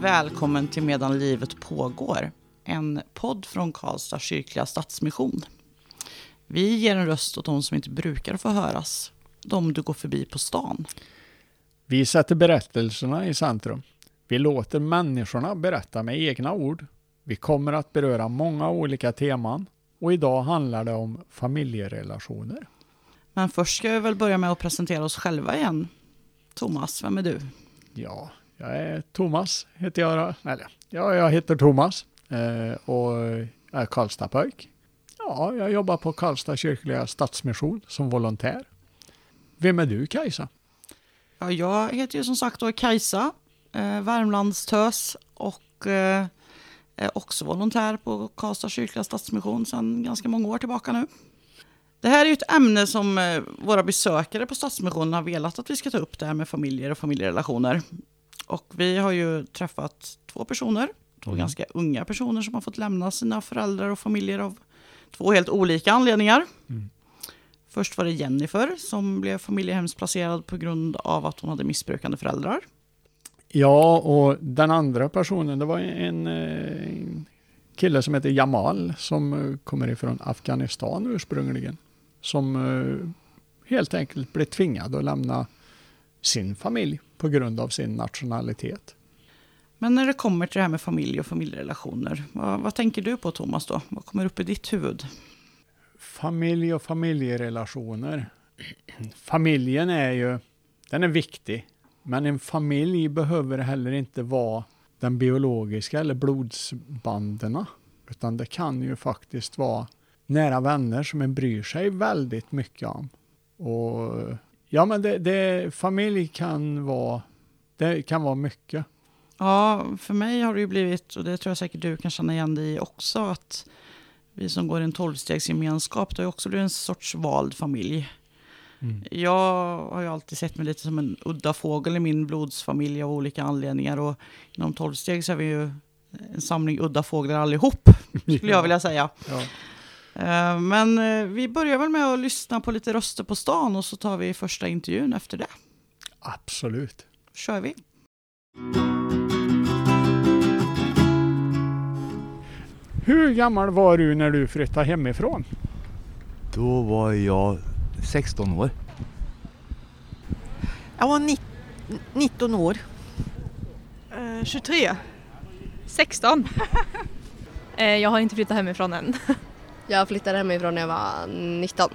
Välkommen till Medan livet pågår, en podd från Karlstad kyrkliga stadsmission. Vi ger en röst åt de som inte brukar få höras, de du går förbi på stan. Vi sätter berättelserna i centrum. Vi låter människorna berätta med egna ord. Vi kommer att beröra många olika teman och idag handlar det om familjerelationer. Men först ska vi väl börja med att presentera oss själva igen. Thomas, vem är du? Ja, jag är Thomas, heter jag. Eller, ja, jag heter Thomas eh, och är Karlstadpojk. Ja, jag jobbar på Karlstad kyrkliga stadsmission som volontär. Vem är du Kajsa? Ja, jag heter ju som sagt då Kajsa, eh, Värmlandstös och eh, är också volontär på Karlstad kyrkliga stadsmission sedan ganska många år tillbaka nu. Det här är ju ett ämne som eh, våra besökare på Stadsmissionen har velat att vi ska ta upp, det här med familjer och familjerelationer. Och vi har ju träffat två personer, två Mm. ganska unga personer som har fått lämna sina föräldrar och familjer av två helt olika anledningar. Mm. Först var det Jennifer som blev familjehemsplacerad på grund av att hon hade missbrukande föräldrar. Ja, och den andra personen, det var en, eh, en kille som heter Jamal som eh, kommer ifrån Afghanistan ursprungligen. Som eh, helt enkelt blev tvingad att lämna sin familj på grund av sin nationalitet. Men när det kommer till det här med familj och familjerelationer, vad, vad tänker du på Thomas då? Vad kommer upp i ditt huvud? Familj och familjerelationer. Familjen är ju, den är viktig. Men en familj behöver heller inte vara den biologiska eller blodsbandena. Utan det kan ju faktiskt vara nära vänner som en bryr sig väldigt mycket om. Och ja, men det, det, familj kan vara, det kan vara mycket. Ja, för mig har det ju blivit, och det tror jag säkert du kan känna igen dig i också, att vi som går i en tolvstegsgemenskap, det har ju också blivit en sorts vald familj. Mm. Jag har ju alltid sett mig lite som en udda fågel i min blodsfamilj av olika anledningar. Och inom tolvsteg så är vi ju en samling udda fåglar allihop, skulle jag vilja säga. Ja. Eh, Men eh, vi börjar väl med att lyssna på lite röster på stan och så tar vi första intervjun efter det. Absolut. kör vi. Hur gammal var du när du flyttade hemifrån? Då var jag 16 år. Jag var ni- 19 år. Eh, 23. 16. Eh, jag har inte flyttat hemifrån än. Jag flyttade hemifrån när jag var 19.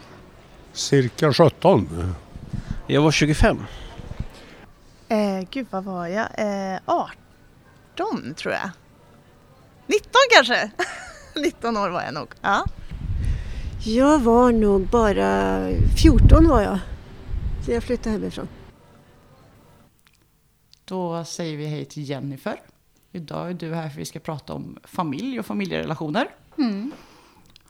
Cirka 17. Jag var 25. Eh, gud, vad var jag? Eh, 18 tror jag. 19 kanske? 19 år var jag nog. Ja. Jag var nog bara 14 var jag. Så jag flyttade hemifrån. Då säger vi hej till Jennifer. Idag är du här för vi ska prata om familj och familjerelationer.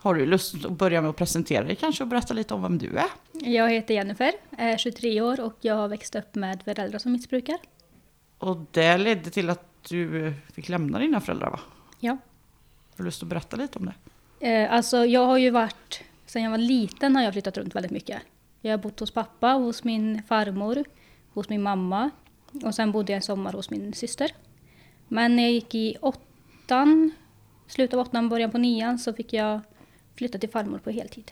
Har du lust att börja med att presentera dig kanske och berätta lite om vem du är? Jag heter Jennifer, är 23 år och jag har växt upp med föräldrar som missbrukar. Och det ledde till att du fick lämna dina föräldrar va? Ja. Har du lust att berätta lite om det? Eh, alltså jag har ju varit, sen jag var liten har jag flyttat runt väldigt mycket. Jag har bott hos pappa, hos min farmor, hos min mamma och sen bodde jag en sommar hos min syster. Men när jag gick i åttan, slutet av åttan, början på nian så fick jag flytta till farmor på heltid.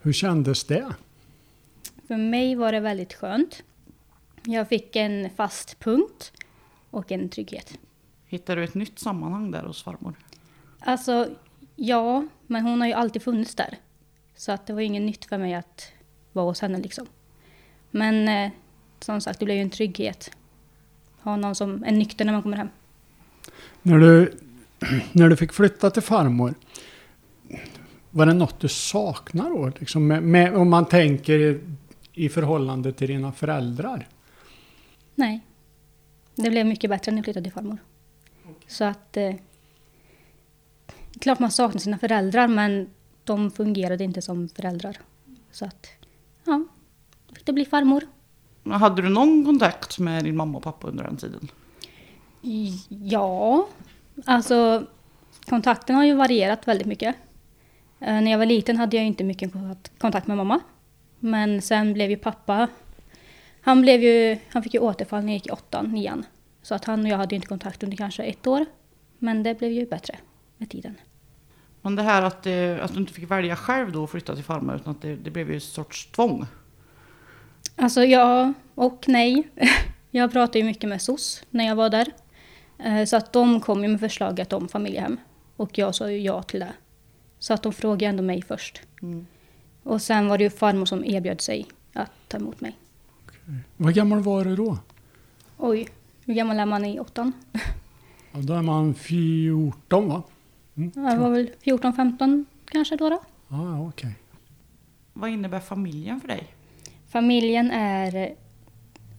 Hur kändes det? För mig var det väldigt skönt. Jag fick en fast punkt och en trygghet. Hittade du ett nytt sammanhang där hos farmor? Alltså, ja, men hon har ju alltid funnits där. Så att det var inget nytt för mig att vara hos henne liksom. Men eh, som sagt, det blev ju en trygghet. Ha någon som är nykter när man kommer hem. När du, när du fick flytta till farmor, var det något du saknar då? Liksom med, med, om man tänker i förhållande till dina föräldrar? Nej. Det blev mycket bättre när jag flyttade till farmor. Så att... Eh, klart man saknar sina föräldrar, men de fungerade inte som föräldrar. Så att, ja, fick det bli farmor. Hade du någon kontakt med din mamma och pappa under den tiden? Ja, alltså kontakten har ju varierat väldigt mycket. Eh, när jag var liten hade jag inte mycket kontakt- med mamma. Men sen blev ju pappa, han, blev ju, han fick ju återfall när jag gick i åttan, nian. Så att han och jag hade inte kontakt under kanske ett år. Men det blev ju bättre med tiden. Men det här att, det, att du inte fick välja själv då att flytta till farmor utan att det, det blev ju en sorts tvång. Alltså ja och nej. Jag pratade ju mycket med SOS när jag var där. Eh, Så att de kom ju med förslaget om familjehem. Och jag sa ju ja till det. Så att de frågade ändå mig först. Mm. Och sen var det ju farmor som erbjöd sig att ta emot mig. Vad gammal var du då? Oj, hur gammal är man i åttan? Ja, då är man 14 va? Mm. Jag var väl 14-15 kanske då. då. Ja, ja, okej. Vad innebär familjen för dig? Familjen är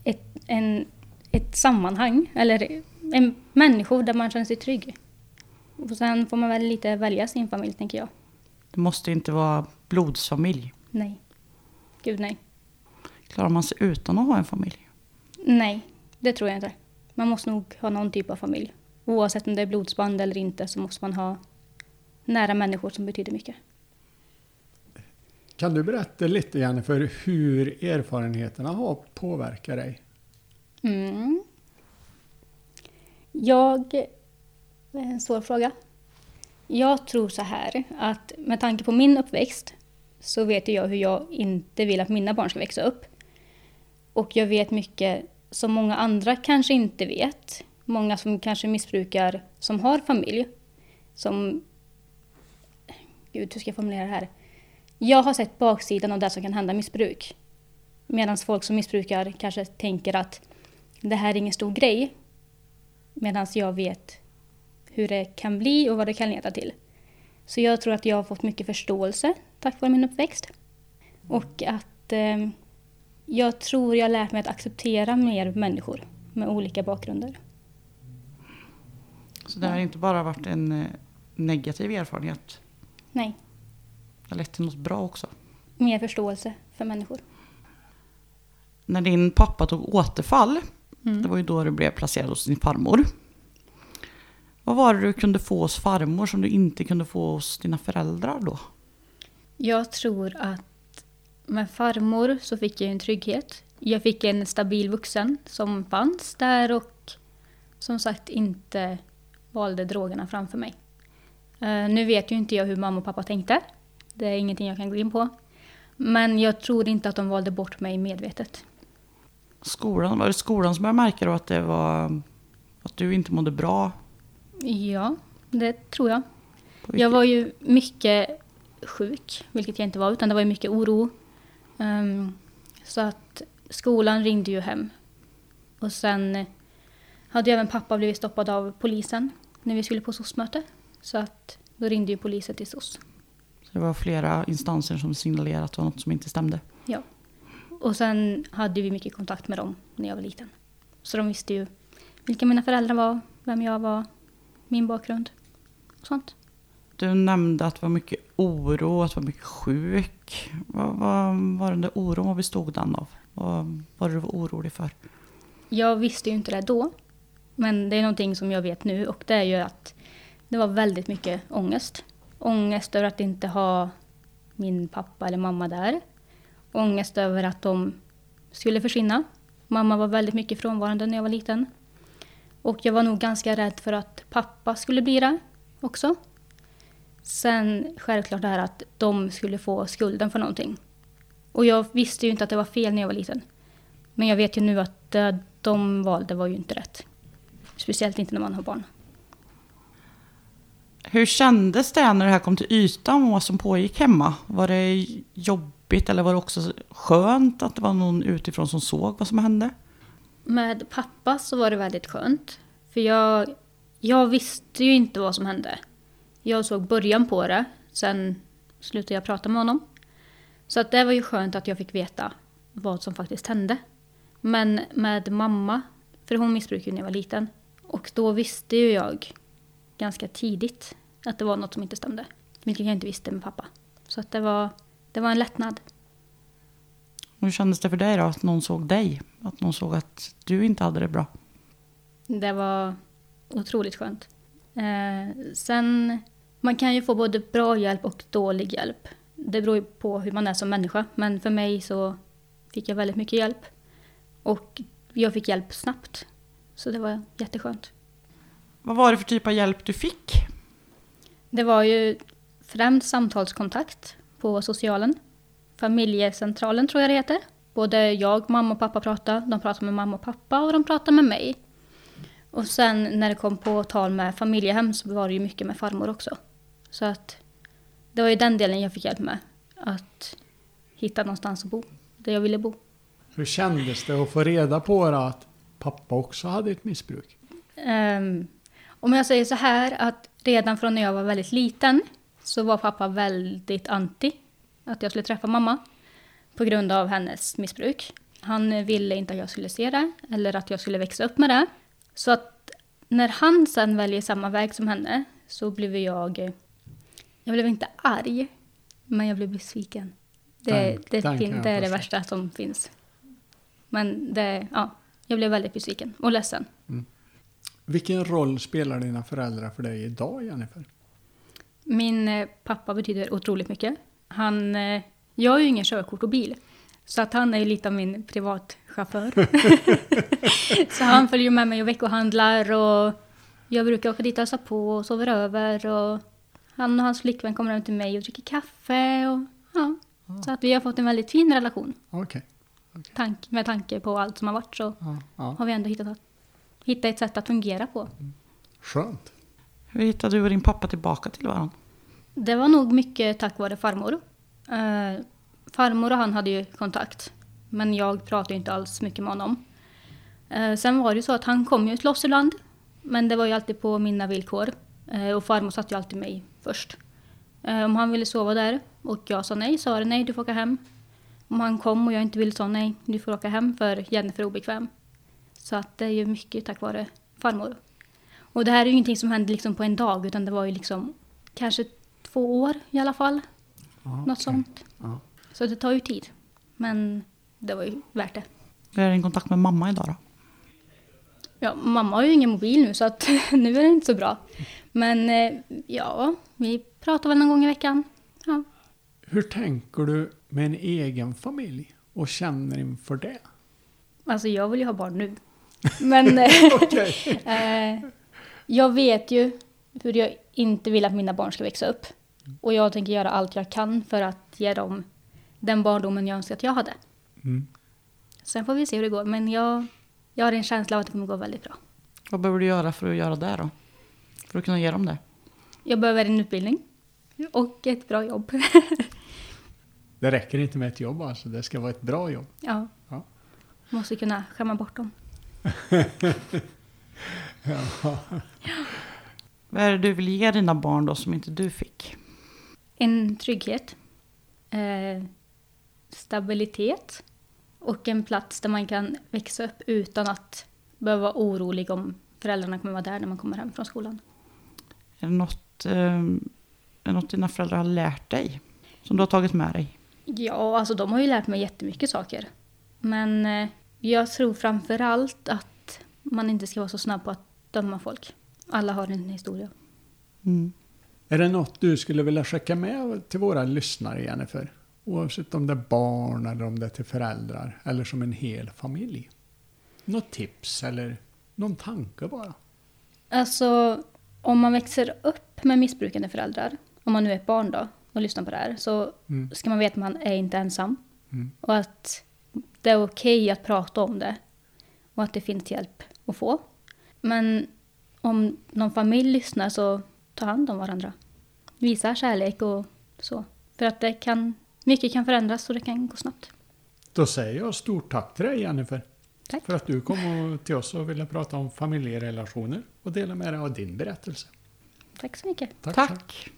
ett, en, ett sammanhang, eller en människor där man känner sig trygg. Och sen får man väl lite välja sin familj, tänker jag. Det måste inte vara blodsfamilj. Nej. Gud nej. Klarar man sig utan att ha en familj? Nej, det tror jag inte. Man måste nog ha någon typ av familj. Oavsett om det är blodsband eller inte så måste man ha nära människor som betyder mycket. Kan du berätta lite Jennifer hur erfarenheterna har påverkat dig? Mm. Jag... Det är en svår fråga. Jag tror så här att med tanke på min uppväxt så vet jag hur jag inte vill att mina barn ska växa upp. Och jag vet mycket som många andra kanske inte vet. Många som kanske missbrukar, som har familj. Som... Gud, hur ska jag formulera det här? Jag har sett baksidan av det som kan hända missbruk. Medan folk som missbrukar kanske tänker att det här är ingen stor grej. Medan jag vet hur det kan bli och vad det kan leda till. Så jag tror att jag har fått mycket förståelse tack vare min uppväxt. Och att eh, jag tror jag har lärt mig att acceptera mer människor med olika bakgrunder. Så det har inte bara varit en eh, negativ erfarenhet. Nej, Det har lett till något bra också. mer förståelse för människor. När din pappa tog återfall, Mm. det var ju då du blev placerad hos din farmor. Vad var det du kunde få hos farmor som du inte kunde få hos dina föräldrar då? Jag tror att med farmor så fick jag en trygghet. Jag fick en stabil vuxen som fanns där och som sagt inte valde drogerna framför mig. Eh, nu vet ju inte jag hur mamma och pappa tänkte. Det är ingenting jag kan gå in på. Men jag tror inte att de valde bort mig medvetet. Skolan, var det skolan som började märka då att det var att du inte mådde bra? Ja, det tror jag. Jag var ju mycket sjuk, vilket jag inte var, utan det var ju mycket oro. Ehm, så att skolan ringde ju hem. Och sen hade ju även pappa blivit stoppad av polisen när vi skulle på SOS-möte. Så att då ringde ju polisen till SOS. Så det var flera instanser som signalerade att det var något som inte stämde. Ja. Och sen hade vi mycket kontakt med dem när jag var liten. Så de visste ju vilka mina föräldrar var, vem jag var, min bakgrund sånt. Du nämnde att det var mycket oro, att du var mycket sjuk. Vad, vad var den där oron, vad bestod den av? Vad var du var orolig för? Jag visste ju inte det då. Men det är någonting som jag vet nu och det är ju att det var väldigt mycket ångest. Ångest över att inte ha min pappa eller mamma där. Ångest över att de skulle försvinna. Mamma var väldigt mycket frånvarande när jag var liten. Och jag var nog ganska rädd för att pappa skulle bli det också. Sen självklart det här att de skulle få skulden för någonting. Och jag visste ju inte att det var fel när jag var liten. Men jag vet ju nu att det de valde var ju inte rätt. Speciellt inte när man har barn. Hur kändes det när det här kom till ytan och vad som pågick hemma? Var det jobbigt eller var det också skönt att det var någon utifrån som såg vad som hände? Med pappa så var det väldigt skönt. För jag, jag visste ju inte vad som hände. Jag såg början på det, sen slutade jag prata med honom. Så att det var ju skönt att jag fick veta vad som faktiskt hände. Men med mamma, för hon missbrukade ju när jag var liten. Och då visste ju jag ganska tidigt att det var något som inte stämde. Vilket jag inte visste med pappa. Så att det var, det var en lättnad. Hur kändes det för dig då att någon såg dig? Att någon såg att du inte hade det bra? Det var otroligt skönt. Eh, sen, man kan ju få både bra hjälp och dålig hjälp. Det beror ju på hur man är som människa. Men för mig så fick jag väldigt mycket hjälp. Och jag fick hjälp snabbt. Så det var jätteskönt. Vad var det för typ av hjälp du fick? Det var ju främst samtalskontakt på socialen. Familjecentralen tror jag det heter. Både jag, mamma och pappa pratade. De pratade med mamma och pappa och de pratade med mig. Och sen när det kom på tal med familjehem så var det ju mycket med farmor också. Så att det var ju den delen jag fick hjälp med. Att hitta någonstans att bo, där jag ville bo. Hur kändes det att få reda på att pappa också hade ett missbruk? Um, om jag säger så här att redan från när jag var väldigt liten så var pappa väldigt anti att jag skulle träffa mamma på grund av hennes missbruk. Han ville inte att jag skulle se det eller att jag skulle växa upp med det. Så att när han sen väljer samma väg som henne så blev jag... Jag blev inte arg, men jag blev besviken. Det, Den- det, den fin, det är det värsta som finns. Men det, ja, jag blev väldigt besviken och ledsen. Vilken roll spelar dina föräldrar för dig idag, Jennifer? Min eh, pappa betyder otroligt mycket. Han, eh, jag har ju ingen körkort och bil. Så att han är ju lite av min privatchaufför. så han följer med mig och veckohandlar och jag brukar åka dit och hälsa på och sover över. Och han och hans flickvän kommer hem till mig och dricker kaffe. Och, ja. Så att vi har fått en väldigt fin relation. Okej. Tank, med tanke på allt som har varit så Ja, ja. har vi ändå hittat, hittat ett sätt att fungera på. Skönt. Hur hittade du och din pappa tillbaka till varandra? Det var nog mycket tack vare farmor. Eh, farmor och han hade ju kontakt. Men jag pratade inte alls mycket med honom. Eh, sen var det ju så att han kom ju till oss ibland. Men det var ju alltid på mina villkor. Eh, och farmor satte ju alltid mig först. Eh, om han ville sova där och jag sa nej, så sa det nej, du får åka hem. Om han kom och jag inte ville, sa nej, du får åka hem för Jennifer är obekväm. Så att det är ju mycket tack vare farmor. Och det här är ju ingenting som hände liksom på en dag, utan det var ju liksom kanske två år i alla fall. Ja, Något okej. sånt. Ja. Så det tar ju tid. Men det var ju värt det. Hur är din kontakt med mamma idag då? Ja, mamma har ju ingen mobil nu så att nu är det inte så bra. Men eh, ja, vi pratar väl någon gång i veckan. Ja. Hur tänker du med en egen familj och känner inför det? Alltså jag vill ju ha barn nu. Men eh, eh, jag vet ju hur jag inte vill att mina barn ska växa upp. Och jag tänker göra allt jag kan för att ge dem den barndomen jag önskar att jag hade. Mm. Sen får vi se hur det går. Men jag, jag har en känsla av att det kommer gå väldigt bra. Vad behöver du göra för att göra det då? För att kunna ge dem det? Jag behöver en utbildning och ett bra jobb. Det räcker inte med ett jobb alltså, det ska vara ett bra jobb. ja, Ja. måste kunna skämma bort dem. Ja. Vad är det du vill ge dina barn då som inte du fick? En trygghet, eh, stabilitet och en plats där man kan växa upp utan att behöva vara orolig om föräldrarna kommer vara där när man kommer hem från skolan. Är det något, eh, något dina föräldrar har lärt dig? Som du har tagit med dig? Ja, alltså de har ju lärt mig jättemycket saker. Men eh, jag tror framför allt att man inte ska vara så snabb på att döma folk. Alla har en historia. Mm. Är det något du skulle vilja skicka med till våra lyssnare Jennifer? Oavsett om det är barn eller om det är till föräldrar eller som en hel familj. Något tips eller någon tanke bara? Alltså, om man växer upp med missbrukande föräldrar, om man nu är ett barn då och lyssnar på det här, så Mm. ska man veta att man är inte ensam. Mm. Och att det är okej att prata om det. Och att det finns hjälp att få. Men om någon familj lyssnar så ta hand om varandra. Visa kärlek och så. För att det kan, mycket kan förändras och det kan gå snabbt. Då säger jag stort tack till dig Jennifer. Tack. För att du kom till oss och ville prata om familjerelationer och dela med dig av din berättelse. Tack så mycket. Tack. Tack.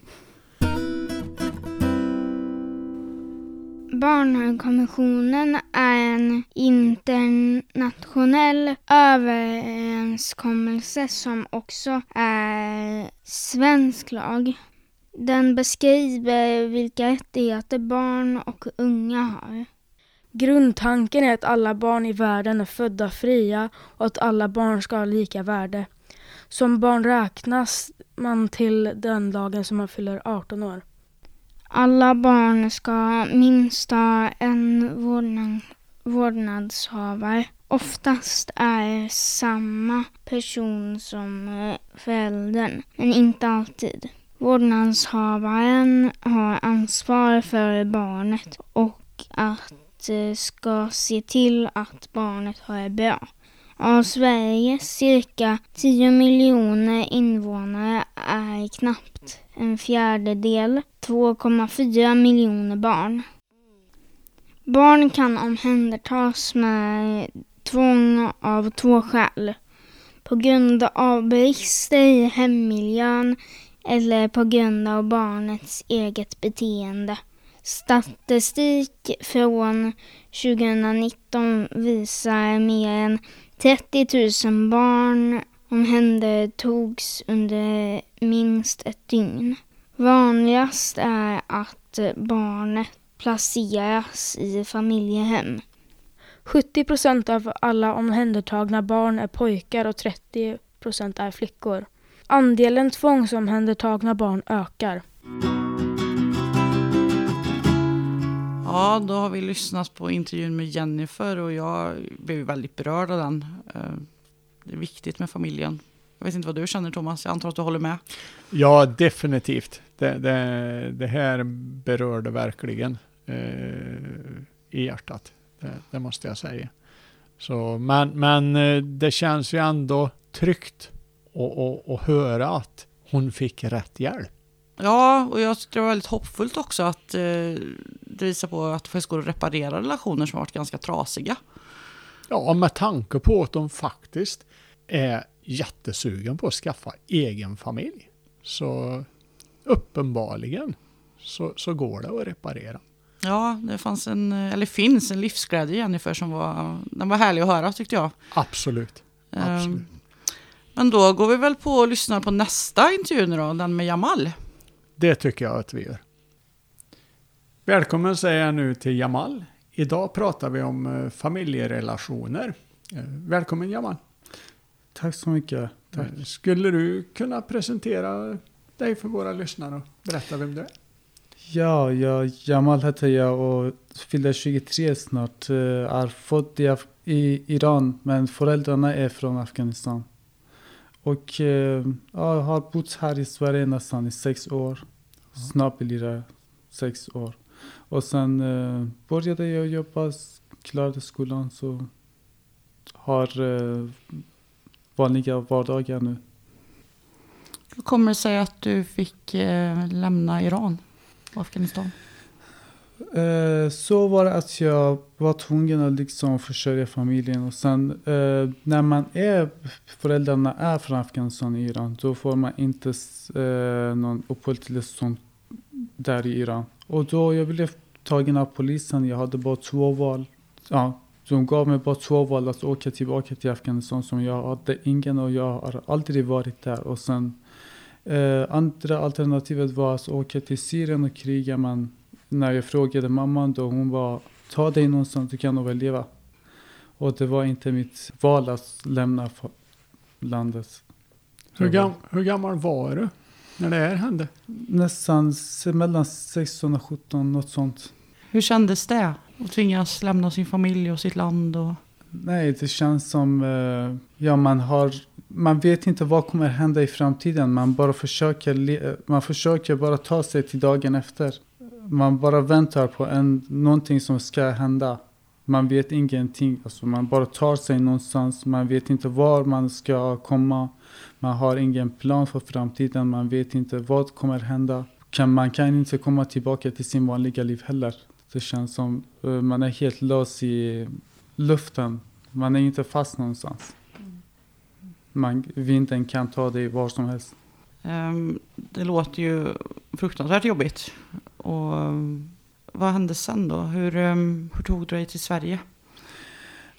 Barnkonventionen är en internationell överenskommelse som också är svensk lag. Den beskriver vilka rättigheter barn och unga har. Grundtanken är att alla barn i världen är födda fria och att alla barn ska ha lika värde. Som barn räknas man till den dagen som man fyller 18 år. Alla barn ska minst ha en vårdnad, vårdnadshavare oftast är samma person som eh, föräldern, men inte alltid. Vårdnadshavaren har ansvar för barnet och att eh, ska se till att barnet har det bra. Av Sveriges cirka 10 miljoner invånare är knappt en fjärdedel, 2,4 miljoner barn. Barn kan omhändertas med tvång av två skäl. På grund av brister i hemmiljön eller på grund av barnets eget beteende. Statistik från 2019 visar mer än 30 000 barn omhändertogs under minst ett dygn. Vanligast är att barnet placeras i familjehem. 70 procent av alla omhändertagna barn är pojkar och 30 procent är flickor. Andelen tvångsomhändertagna barn ökar. Ja, då har vi lyssnat på intervjun med Jennifer och jag blev väldigt berörd av den. Eh, det är viktigt med familjen. Jag vet inte vad du känner Thomas, jag antar att du håller med? Ja, definitivt. Det, det, det här berörde verkligen eh, i hjärtat. Det, det, måste jag säga. Så, men, men eh, det känns ju ändå tryggt att höra att hon fick rätt hjälp. Ja, och jag tycker det var väldigt hoppfullt också att eh, det visar på att det faktiskt går att reparera relationer som varit ganska trasiga. Ja, med tanke på att de faktiskt är jättesugen på att skaffa egen familj. Så uppenbarligen så, så går det att reparera. Ja, det fanns en, eller finns en livsglädje i Jennifer som var, den var härlig att höra tyckte jag. Absolut. Absolut. Men då går vi väl på och lyssnar på nästa intervju nu då, den med Jamal. Det tycker jag att vi gör. Välkommen säger jag nu till Jamal. Idag pratar vi om eh, familjerelationer. Eh, välkommen Jamal. Tack så mycket. Tack. Eh, skulle du kunna presentera dig för våra lyssnare och berätta vem du är? Ja, jag, Jamal heter jag och fyller 23 snart. Är född i, i Iran men föräldrarna är från Afghanistan. Och ja, jag har bott här i Sverige nästan i sex år. Snart blir det sex år. Och sen eh, började jag jobba, klarade skolan så har eh, vanliga vardagar nu. Hur kommer det sig att du fick eh, lämna Iran och Afghanistan? Eh, så var det att jag var tvungen att liksom försörja familjen och sen eh, när man är, föräldrarna är från Afghanistan och Iran då får man inte eh, någon uppehållstillstånd där i Iran. Och då jag blev tagen av polisen. Jag hade bara två val. Ja, de gav mig bara två val att åka tillbaka till Afghanistan som jag hade ingen och jag har aldrig varit där. Och sen eh, andra alternativet var att åka till Syrien och kriga men när jag frågade mamman då hon var ta dig någonstans du kan överleva. Och det var inte mitt val att lämna landet. Hur, gam hur gammal var du? när det här hände? Nästan mellan 16 och 17, något sånt. Hur kändes det? Att tvingas lämna sin familj och sitt land? Och... Nej, det känns som, uh, ja man har, man vet inte vad kommer hända i framtiden. Man bara försöker, man försöker bara ta sig till dagen efter. Man bara väntar på en, någonting som ska hända. Man vet ingenting, alltså man bara tar sig någonstans. Man vet inte var man ska komma. Man har ingen plan för framtiden, man vet inte vad kommer hända. Kan, man kan inte komma tillbaka till sin vanliga liv heller. Det känns som eh, man är helt lös i luften. Man är inte fast någonstans. Man, vinden kan ta dig var som helst. Ehm, det låter ju fruktansvärt jobbigt. Och eh, vad hände sen då? Hur, eh, hur tog du dig till Sverige?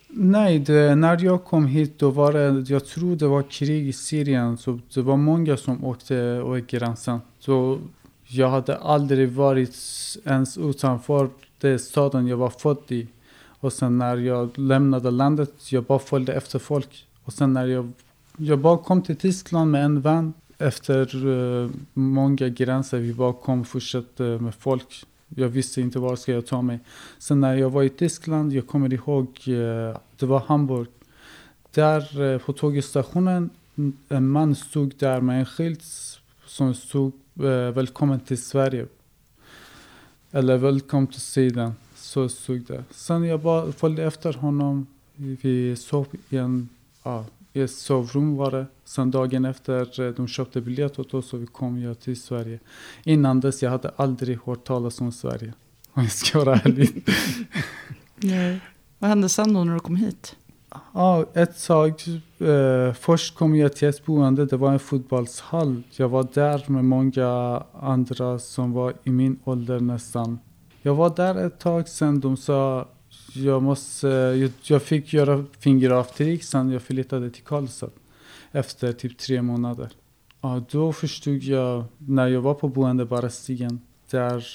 Nej, det, när jag kom hit då var det, jag tror det var krig i Syrien. Så det var många som åkte över gränsen. Så jag hade aldrig varit ens utanför den staden jag var född i. Och sen när jag lämnade landet, jag bara följde efter folk. Och sen när jag, jag bara kom till Tyskland med en vän. Efter uh, många gränser, vi bara kom och fortsatte eh, med folk. Jag visste inte var ska jag ta mig. Sen när jag var i Tyskland, jag kommer ihåg, eh, det var Hamburg. Där eh, på tågstationen, en man stod där med en skylt som stod eh, Välkommen till Sverige. Eller Välkommen till Sweden. Så stod det. Sen jag bara följde efter honom. Vi sov i en, ja, i ett sovrum var det. Sen dagen efter eh, de köpte biljett åt oss och vi kom jag till Sverige. Innan dess jag hade aldrig hört talas om Sverige. Om jag ska vara ärlig. Nej. Vad hände sen då när du kom hit? Ja, ett tag. Eh, först kom jag till ett boende. Det var en fotbollshall. Jag var där med många andra som var i min ålder nästan. Jag var där ett tag sen de sa jag måste, jag, jag fick göra fingeravtryck sen jag flyttade till Karlstad. Efter typ tre månader. Ja, då förstod jag när jag var på boende bara stigen. Där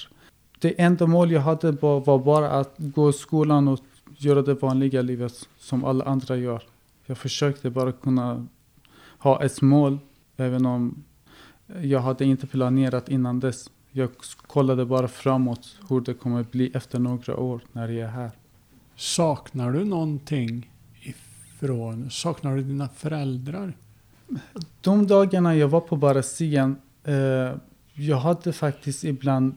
det enda mål jag hade var, var bara att gå i skolan och göra det vanliga livet som alla andra gör. Jag försökte bara kunna ha ett mål även om jag hade inte planerat innan dess. Jag kollade bara framåt hur det kommer bli efter några år när jag är här. Saknar du någonting ifrån, saknar du dina föräldrar? De dagarna jag var på Barasien, eh, jag hade faktiskt ibland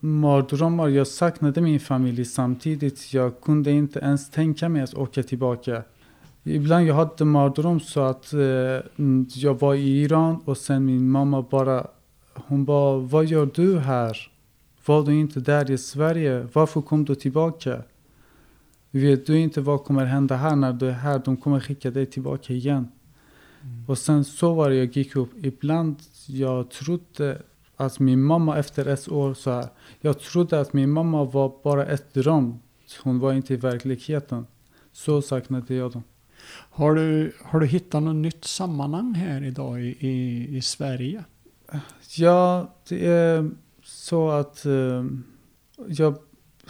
mardrömmar. Jag saknade min familj samtidigt. Jag kunde inte ens tänka mig att åka tillbaka. Ibland jag hade mardröm så att eh, jag var i Iran och sen min mamma bara, hon bara, vad gör du här? Var du inte där i Sverige? Varför kom du tillbaka? Vet du inte vad kommer hända här när du är här? De kommer skicka dig tillbaka igen. Mm. Och sen så var det jag gick upp. Ibland jag trodde att min mamma efter ett år så här. Jag trodde att min mamma var bara ett dröm. Hon var inte i verkligheten. Så saknade jag dem. Har du, har du hittat något nytt sammanhang här idag i, i, i Sverige? Ja, det är så att uh, jag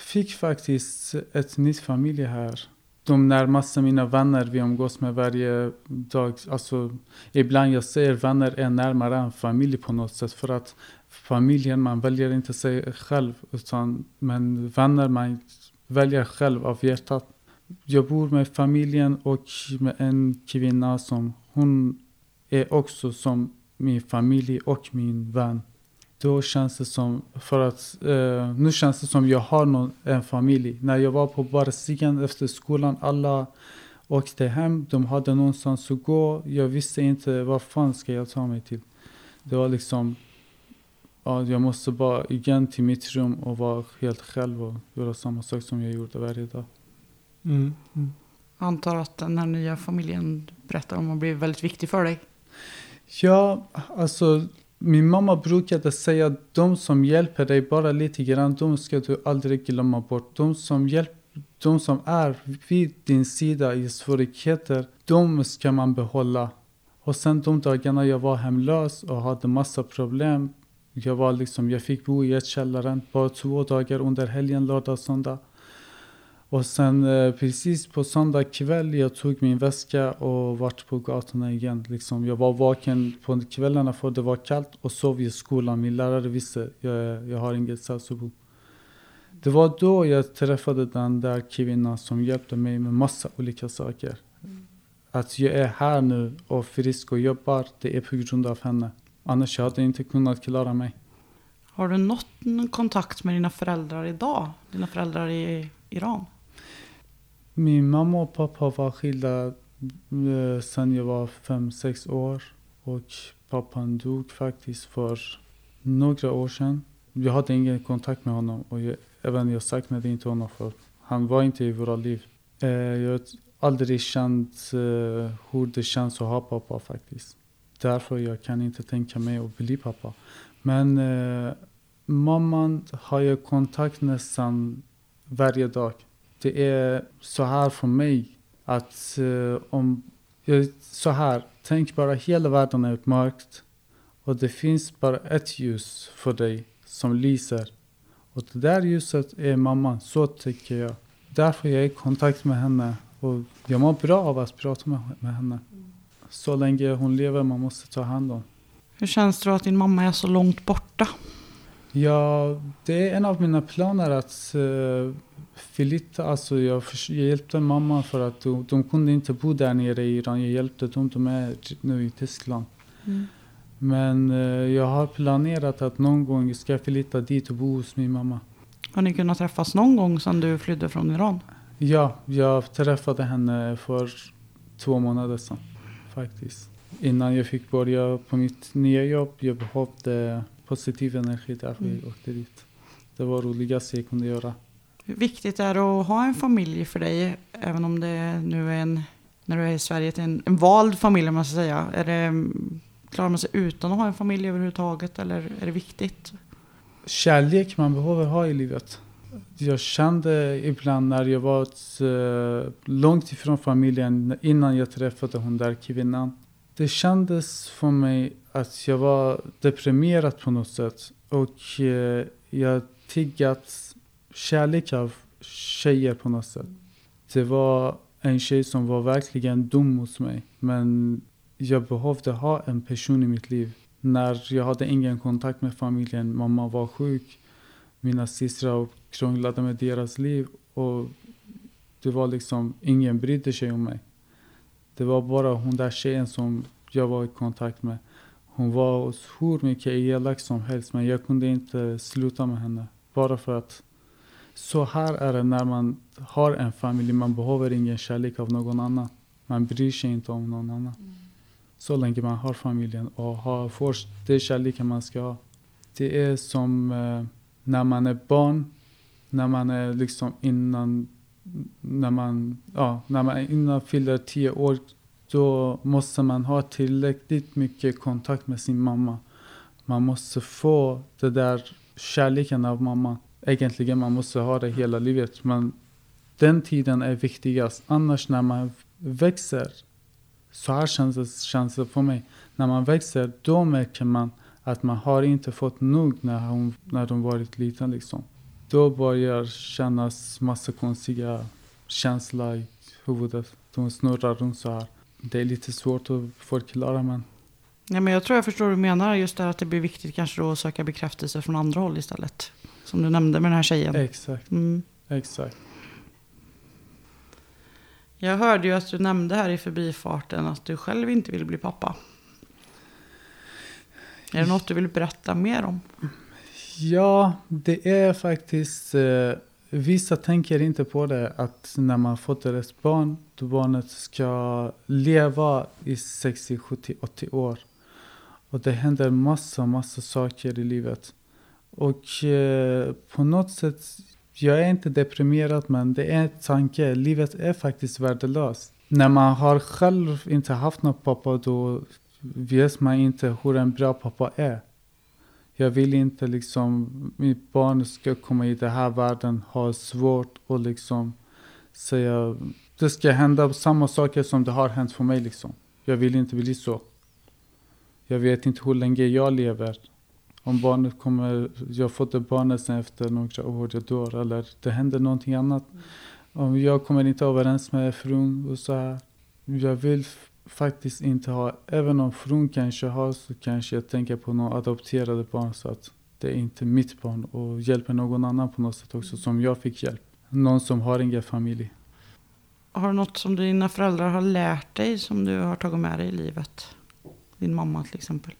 fick faktiskt ett nytt familj här. De närmaste mina vänner vi umgås med varje dag. Alltså, ibland jag säger vänner är närmare än familj på något sätt. För att familjen, man väljer inte sig själv. Utan, men vänner, man väljer själv av hjärtat. Jag bor med familjen och med en kvinna som hon är också som min familj och min vän. Då känns det som, för att eh, nu känns det som jag har någon, en familj. När jag var på Barsigan efter skolan, alla åkte hem, de hade någonstans att gå. Jag visste inte vad fan ska jag ta mig till. Det var liksom, ja, jag måste bara igen till mitt rum och vara helt själv och göra samma sak som jag gjorde varje dag. Mm. Mm. Jag antar att den här nya familjen berättar om har blivit väldigt viktig för dig. Ja, alltså min mamma brukade säga att de som hjälper dig bara lite grann, de ska du aldrig glömma bort. De som, hjälp, de som är vid din sida i svårigheter, de ska man behålla. Och sen de dagarna jag var hemlös och hade massa problem, jag var liksom, jag fick bo i ett källaren bara två dagar under helgen, lördag och söndag. Och sen eh, precis på söndag kväll jag tog min väska och vart på gatorna igen. Liksom, jag var vaken på kvällarna för det var kallt och sov i skolan. Min lärare visste jag, jag har inget bo. Det var då jag träffade den där kvinnan som hjälpte mig med massa olika saker. Mm. Att jag är här nu och frisk och jobbar, det är på grund av henne. Annars hade jag inte kunnat klara mig. Har du någon kontakt med dina föräldrar idag? Dina föräldrar i Iran? Min mamma och pappa var skilda eh, sen jag var fem sex år. Och pappan dog faktiskt för några år sedan. Jag hade ingen kontakt med honom och jag, även jag saknade inte honom för han var inte i våra liv. Eh, jag har aldrig känt eh, hur det känns att ha pappa faktiskt. Därför jag kan inte tänka mig att bli pappa. Men eh, mamman har jag kontakt nästan varje dag det är så här för mig att uh, om, så här, tänk bara hela världen är mörkt och det finns bara ett ljus för dig som lyser. Och det där ljuset är mamman, så tycker jag. Därför är jag i kontakt med henne och jag mår bra av att prata med, med henne. Så länge hon lever, man måste ta hand om. Hur känns det att din mamma är så långt borta? Ja, det är en av mina planer att uh, flytta. Alltså jag, jag hjälpte mamma för att de, de kunde inte bo där nere i Iran. Jag hjälpte dem, de är nu i Tyskland. Mm. Men uh, jag har planerat att någon gång ska jag flytta dit och bo hos min mamma. Har ni kunnat träffas någon gång sedan du flydde från Iran? Ja, jag träffade henne för två månader sedan faktiskt. Innan jag fick börja på mitt nya jobb, jag behövde positiv energi därför mm. jag åkte dit. Det var roligaste jag kunde göra. Hur viktigt är det att ha en familj för dig, även om det nu är en, när du är i Sverige, en, en vald familj om man ska säga. Är det, klarar man sig utan att ha en familj överhuvudtaget eller är det viktigt? Kärlek man behöver ha i livet. Jag kände ibland när jag var uh, långt ifrån familjen innan jag träffade hon där kvinnan. Det kändes för mig att jag var deprimerad på något sätt. Och eh, jag tiggat kärlek av tjejer på något sätt. Det var en tjej som var verkligen dum mot mig. Men jag behövde ha en person i mitt liv. När jag hade ingen kontakt med familjen, mamma var sjuk, mina systrar krånglade med deras liv och det var liksom, ingen brydde sig om mig. Det var bara hon där tjejen som jag var i kontakt med. Hon var hur mycket elak som helst men jag kunde inte sluta med henne. Bara för att så här är det när man har en familj. Man behöver ingen kärlek av någon annan. Man bryr sig inte om någon annan. Mm. Så länge man har familjen och har, får det kärleken man ska ha. Det är som eh, när man är barn när man är liksom innan, när man, ja, när man innan fyller tio år, då måste man ha tillräckligt mycket kontakt med sin mamma. Man måste få det där kärleken av mamma. Egentligen man måste ha det hela livet, men den tiden är viktigast. Annars när man växer, så här känns det, känns det för mig. När man växer, då märker man att man har inte fått nog när, hon, när de varit liten liksom då börjar kännas massa konstiga känslor i huvudet. De snurrar runt så här. Det är lite svårt att förklara men. Ja, men jag tror jag förstår vad du menar. Just det att det blir viktigt kanske då att söka bekräftelse från andra håll istället. Som du nämnde med den här tjejen. Exakt. Mm. Exakt. Jag hörde ju att du nämnde här i förbifarten att du själv inte vill bli pappa. Är det något du vill berätta mer om? Ja, det är faktiskt... Eh, vissa tänker inte på det att när man föder ett barn, då barnet ska leva i 60, 70, 80 år. Och det händer massa, massa saker i livet. Och eh, på något sätt, jag är inte deprimerad men det är en tanke. Livet är faktiskt värdelöst. När man har själv inte haft någon pappa då vet man inte hur en bra pappa är. Jag vill inte liksom mitt barn ska komma i den här världen, ha svårt och liksom säga det ska hända samma saker som det har hänt för mig liksom. Jag vill inte bli så. Jag vet inte hur länge jag lever. Om barnet kommer, jag får det barnet sen efter några år, jag dör eller det händer någonting annat. Om jag kommer inte överens med frun och så här. Jag vill faktiskt inte ha, även om frun kanske har så kanske jag tänker på några adopterade barn så att det är inte mitt barn och hjälper någon annan på något sätt också som jag fick hjälp. Någon som har ingen familj. Har du något som dina föräldrar har lärt dig som du har tagit med dig i livet? Din mamma till exempel.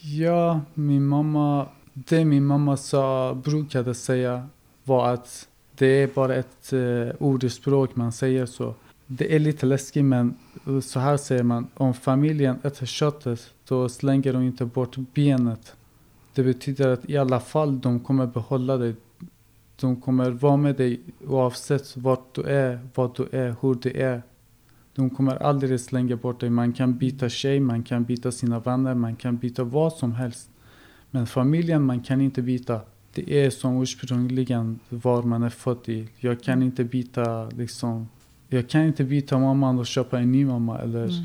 Ja, min mamma, det min mamma sa, brukade säga var att det är bara ett uh, ordspråk man säger så. Det är lite läskigt men så här säger man, om familjen äter köttet då slänger de inte bort benet. Det betyder att i alla fall de kommer behålla dig. De kommer vara med dig oavsett vart du är, vad du är, hur du är. De kommer aldrig slänga bort dig. Man kan byta tjej, man kan byta sina vänner, man kan byta vad som helst. Men familjen man kan inte byta. Det är som ursprungligen var man är född i. Jag kan inte byta liksom jag kan inte byta mamman och köpa en ny mamma. Eller... Mm.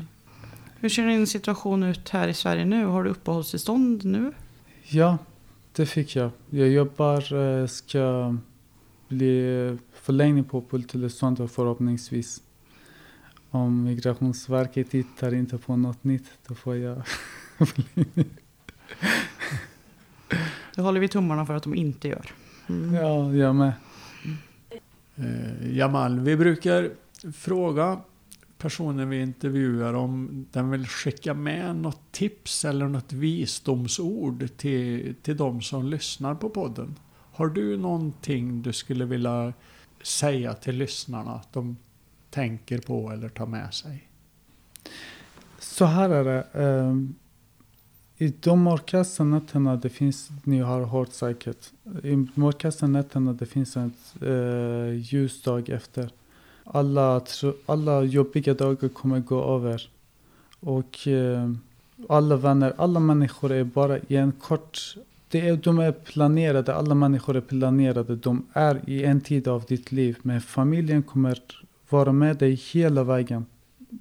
Hur ser din situation ut här i Sverige nu? Har du uppehållstillstånd nu? Ja, det fick jag. Jag jobbar, eh, ska bli förlängning på uppehållstillståndet förhoppningsvis. Om Migrationsverket tittar inte på något nytt, då får jag Det håller vi tummarna för att de inte gör. Mm. Ja, jag med. Eh, Jamal, vi brukar fråga personen vi intervjuar om den vill skicka med något tips eller något visdomsord till, till de som lyssnar på podden. Har du någonting du skulle vilja säga till lyssnarna att de tänker på eller tar med sig? Så här är det. Ehm, I de mörkaste nätterna, det finns, ni har hört säkert, i mörkaste nätterna det finns en eh, ljus dag efter. Alla, alla jobbiga dagar kommer gå över. Och eh, alla vänner, alla människor är bara i en kort... Det är, de är planerade, alla människor är planerade. De är i en tid av ditt liv. Men familjen kommer vara med dig hela vägen.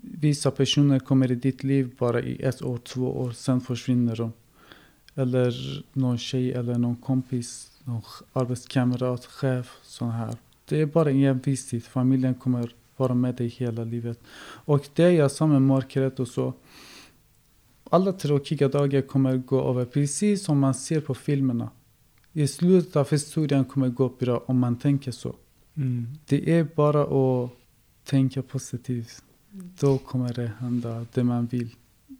Vissa personer kommer i ditt liv bara i ett år, två år, sen försvinner de. Eller någon tjej eller någon kompis, någon arbetskamrat, chef, sån här. Det är bara en viss tid. Familjen kommer vara med dig hela livet. Och det jag sa med mörkret och så. Alla tråkiga dagar kommer gå över precis som man ser på filmerna. I slutet av historien kommer gå bra om man tänker så. Mm. Det är bara att tänka positivt. Då kommer det hända det man vill.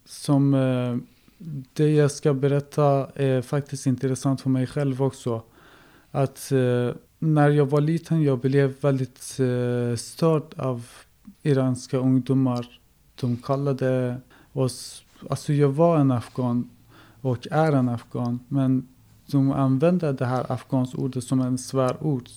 Som eh, det jag ska berätta är faktiskt intressant för mig själv också. Att eh, när jag var liten jag blev väldigt eh, störd av iranska ungdomar. De kallade oss, alltså jag var en afghan och är en afghan. Men de använde det här afghansordet som en svärord.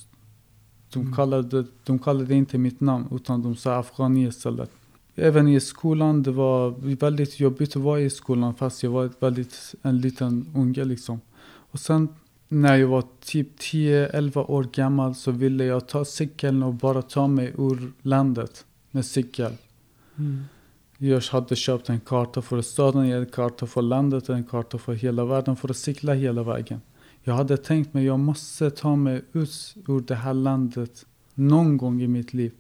De, kallade, de kallade inte mitt namn utan de sa afghani istället. Även i skolan, det var väldigt jobbigt att vara i skolan fast jag var väldigt en liten unge liksom. Och sen när jag var typ 10-11 år gammal så ville jag ta cykeln och bara ta mig ur landet med cykel. Mm. Jag hade köpt en karta för staden, en karta för landet, en karta för hela världen för att cykla hela vägen. Jag hade tänkt mig jag måste ta mig ut ur det här landet någon gång i mitt liv.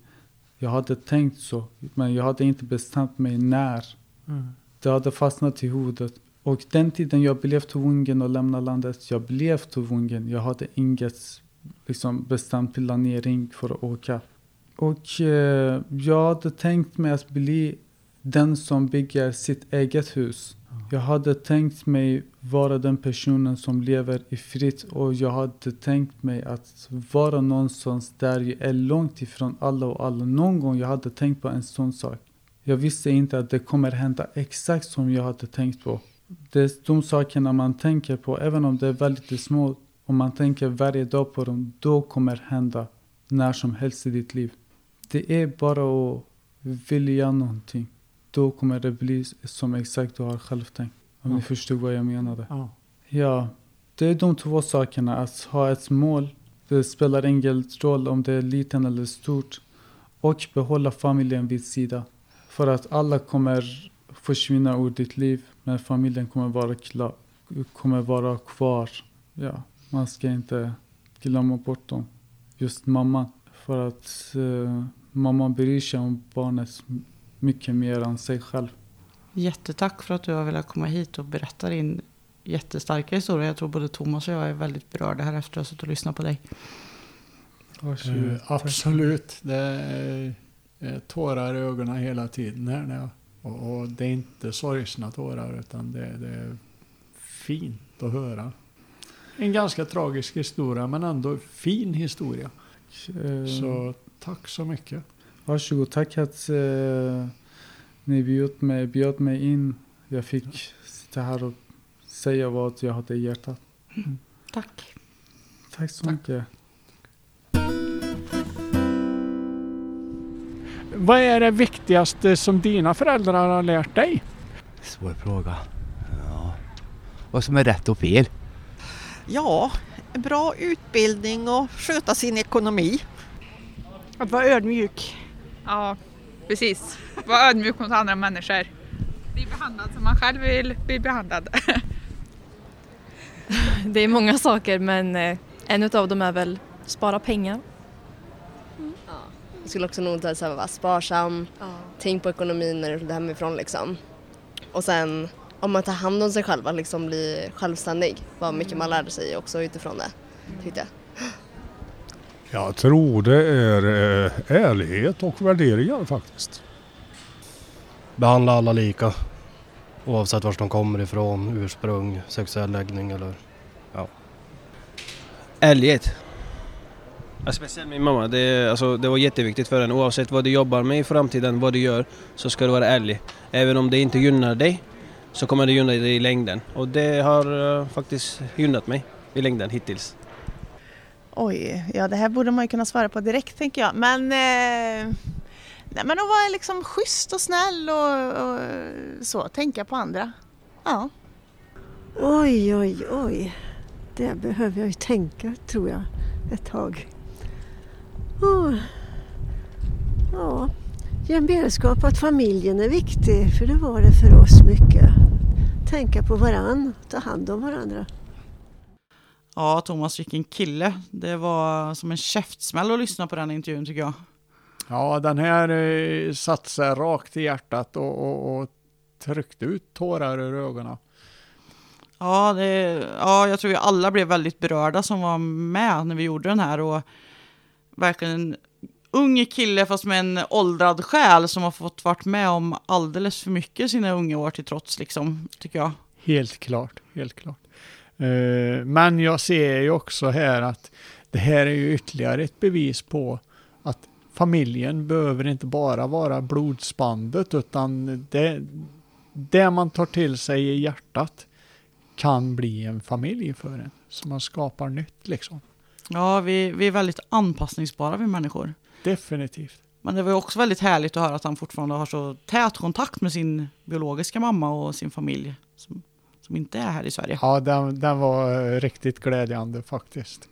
Jag hade tänkt så, men jag hade inte bestämt mig när. Mm. Det hade fastnat i huvudet. Och den tiden jag blev tvungen att lämna landet, jag blev tvungen. Jag hade inget liksom, bestämt planering för att åka. Och eh, jag hade tänkt mig att bli den som bygger sitt eget hus. Jag hade tänkt mig vara den personen som lever i fritt och jag hade tänkt mig att vara någonstans där jag är långt ifrån alla och alla. Någon gång jag hade tänkt på en sån sak. Jag visste inte att det kommer hända exakt som jag hade tänkt på. Det är de sakerna man tänker på, även om det är väldigt små, om man tänker varje dag på dem, då kommer hända när som helst i ditt liv. Det är bara att vilja någonting. Då kommer det bli som exakt du har själv tänkt. Om Ja. ni förstod vad jag menade. Ja. Ja, det är de två sakerna. Att ha ett mål, det spelar ingen roll om det är liten eller stort. Och behålla familjen vid sida. För att alla kommer försvinna ur ditt liv, men familjen kommer vara, klar, kommer vara kvar. Ja, man ska inte glömma bort dem. Just mamma. För att eh, mamma bryr sig om barnet mycket mer än sig själv. Jättetack för att du har velat komma hit och berätta din jättestarka historia. Jag tror både Thomas och jag är väldigt berörda här efter att ha suttit och lyssnat på dig. Eh, absolut. Det är eh, tårar i ögonen hela tiden. Här när jag, och, och det är inte sorgsna tårar utan det, det är fint att höra. En ganska tragisk historia men ändå fin historia. Eh, Så tack så mycket. Varsågod. Tack att eh, ni bjöd mig, bjöd mig in. Jag fick sitta här och säga vad jag hade i hjärtat. Tack. Tack så mycket. Vad är det viktigaste som dina föräldrar har lärt dig? Svår fråga. Ja. Vad som är rätt och fel. Ja, bra utbildning och sköta sin ekonomi. Att vara ödmjuk. Ja, precis. Vara ödmjuk mot andra människor. Bli behandlad som man själv vill bli behandlad. Det är många saker men eh, en av dem är väl spara pengar. Jag skulle också nog säga vara sparsam, tänk på ekonomin när du är hemifrån liksom. Och sen om man tar hand om sig själv, att liksom bli självständig. Vad mycket man lärde sig också utifrån det, tyckte jag. Jag tror det är eh, ärlighet och värderingar faktiskt. Behandla alla lika. Oavsett var de kommer ifrån, ursprung, sexuell läggning eller ja. Ärlighet. Ja, speciellt min mamma. Det, alltså, det var jätteviktigt för henne. Oavsett vad du jobbar med i framtiden, vad du gör, så ska du vara ärlig. Även om det inte gynnar dig, så kommer det gynna dig i längden. Och det har uh, faktiskt gynnat mig i längden hittills. Oj, ja det här borde man ju kunna svara på direkt tänker jag. Men, eh, nej, men att vara liksom schysst och snäll och, och så, tänka på andra. Ja. Oj, oj, oj. Det behöver jag ju tänka tror jag ett tag. Ja, gemenskap, att familjen är viktig, för det var det för oss mycket. Tänka på varann, ta hand om varandra. Ja, Thomas, vilken kille. Det var som en käftsmäll att lyssna på den intervjun tycker jag. Ja, den här eh, satte sig rakt i hjärtat och, och, och tryckte ut tårar ur ögonen. Ja, det, ja, jag tror ju alla blev väldigt berörda som var med när vi gjorde den här och verkligen en ung kille fast med en åldrad själ som har fått varit med om alldeles för mycket sina unga år till trots liksom, tycker jag. Helt klart, helt klart. Eh, men jag ser ju också här att det här är ju ytterligare ett bevis på att familjen behöver inte bara vara blodsbandet utan det, det man tar till sig i hjärtat kan bli en familj för en. Så man skapar nytt liksom. Ja, vi, vi är väldigt anpassningsbara vi människor. Definitivt. Men det var också väldigt härligt att höra att han fortfarande har så tät kontakt med sin biologiska mamma och sin familj som, som inte är här i Sverige. Ja, den, den var eh, riktigt glädjande faktiskt.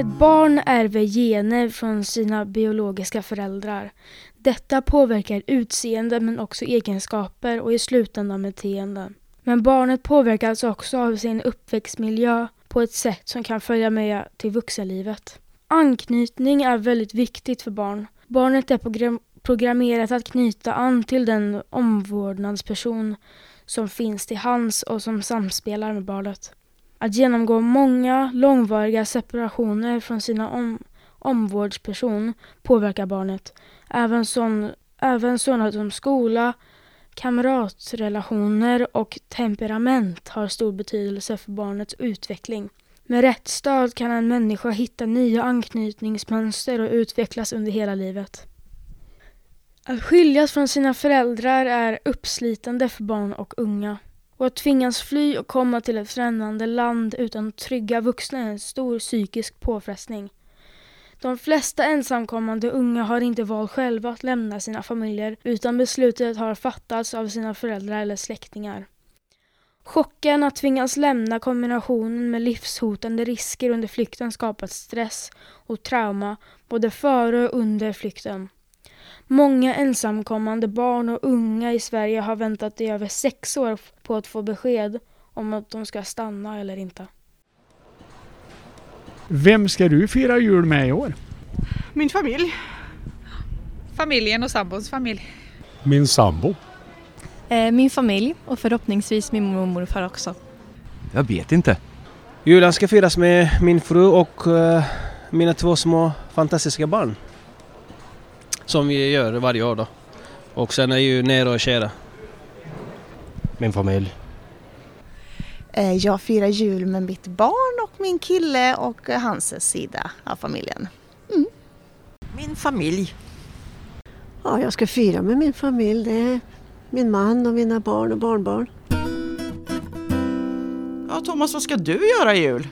Ett barn ärver gener från sina biologiska föräldrar. Detta påverkar utseende men också egenskaper och i slutändan beteenden. Men barnet påverkas också av sin uppväxtmiljö på ett sätt som kan följa med till vuxenlivet. Anknytning är väldigt viktigt för barn. Barnet är programmerat att knyta an till den omvårdnadsperson som finns till hands och som samspelar med barnet. Att genomgå många långvariga separationer från sina om omvårdsperson påverkar barnet. Även, sån, även sådana som skola, kamratrelationer och temperament har stor betydelse för barnets utveckling. Med rätt stöd kan en människa hitta nya anknytningsmönster och utvecklas under hela livet. Att skiljas från sina föräldrar är uppslitande för barn och unga. Och att tvingas fly och komma till ett främmande land utan trygga vuxna är en stor psykisk påfrestning. De flesta ensamkommande unga har inte valt själva att lämna sina familjer utan beslutet har fattats av sina föräldrar eller släktingar. Chocken att tvingas lämna kombinationen med livshotande risker under flykten skapat stress och trauma både före och under flykten. Många ensamkommande barn och unga i Sverige har väntat i över sex år på att få besked om att de ska stanna eller inte. Vem ska du fira jul med i år? Min familj. Familjen och sambons familj. Min sambo. Eh, min familj och förhoppningsvis min mormor och morfar också. Jag vet inte. Julen ska firas med min fru och uh, mina två små fantastiska barn. Som vi gör varje år då. Och sen är ju nära och kära. Min familj. Eh, jag firar jul med mitt barn och min kille och hans sida av familjen. Mm. Min familj. Ja, jag ska fira med min familj. Det är min man och mina barn och barnbarn. Ja, Thomas, vad ska du göra i jul?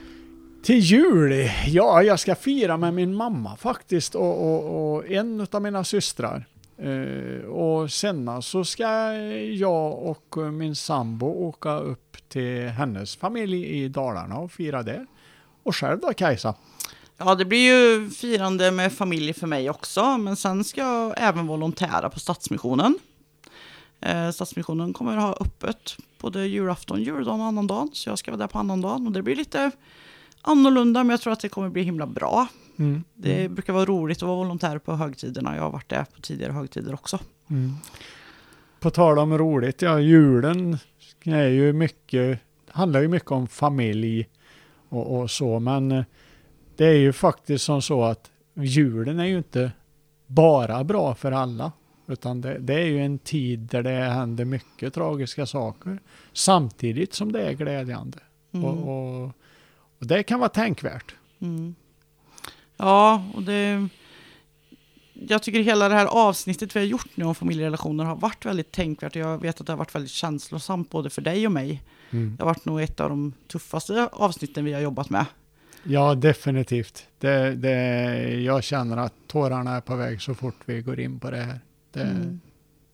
Till jul? Ja, jag ska fira med min mamma faktiskt och, och, och en av mina systrar. Eh, och sen så ska jag och min sambo åka upp till hennes familj i Dalarna och fira där. Och själv då Kajsa? Ja, det blir ju firande med familj för mig också, men sen ska jag även volontära på Stadsmissionen. Eh, Stadsmissionen kommer att ha öppet både julafton, juldagen och annandagen, så jag ska vara där på annandagen och det blir lite annorlunda, men jag tror att det kommer bli himla bra. Mm. Det brukar vara roligt att vara volontär på högtiderna. Jag har varit där på tidigare högtider också. Mm. på tal om roligt, ja julen är ju mycket, handlar ju mycket om familj och, och så, men eh, det är ju faktiskt som så att julen är ju inte bara bra för alla, utan det, det är ju en tid där det händer mycket tragiska saker, samtidigt som det är glädjande. Mm. Och, och, och det kan vara tänkvärt. Mm. Ja, och det... Jag tycker hela det här avsnittet vi har gjort nu om familjerelationer har varit väldigt tänkvärt. Jag vet att det har varit väldigt känslosamt både för dig och mig. Mm. Det har varit nog ett av de tuffaste avsnitten vi har jobbat med. Ja, definitivt. Det, det, jag känner att tårarna är på väg så fort vi går in på det här. Det, Mm.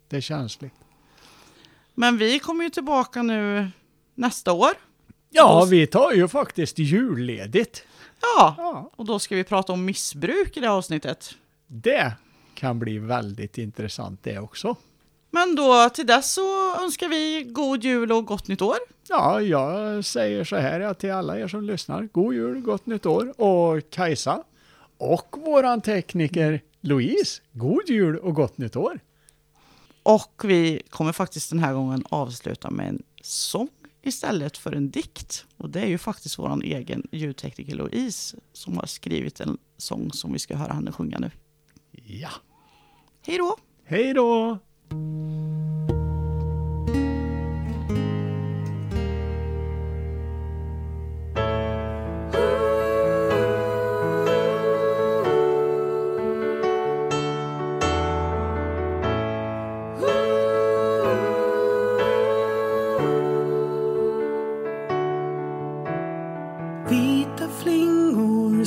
det är känsligt. Men vi kommer ju tillbaka nu nästa år. Ja, vi tar ju faktiskt julledigt. Ja, och då ska vi prata om missbruk i det här avsnittet. Det kan bli väldigt intressant det också. Men då till dess så önskar vi god jul och gott nytt år. Ja, jag säger så här ja, till alla er som lyssnar. God jul, gott nytt år och Kajsa och våran tekniker Louise. God jul och gott nytt år. Och vi kommer faktiskt den här gången avsluta med en sång istället för en dikt. Och det är ju faktiskt vår egen ljudtekniker Louise som har skrivit en sång som vi ska höra henne sjunga nu. Ja. Hej då! Hej då! Vita flingor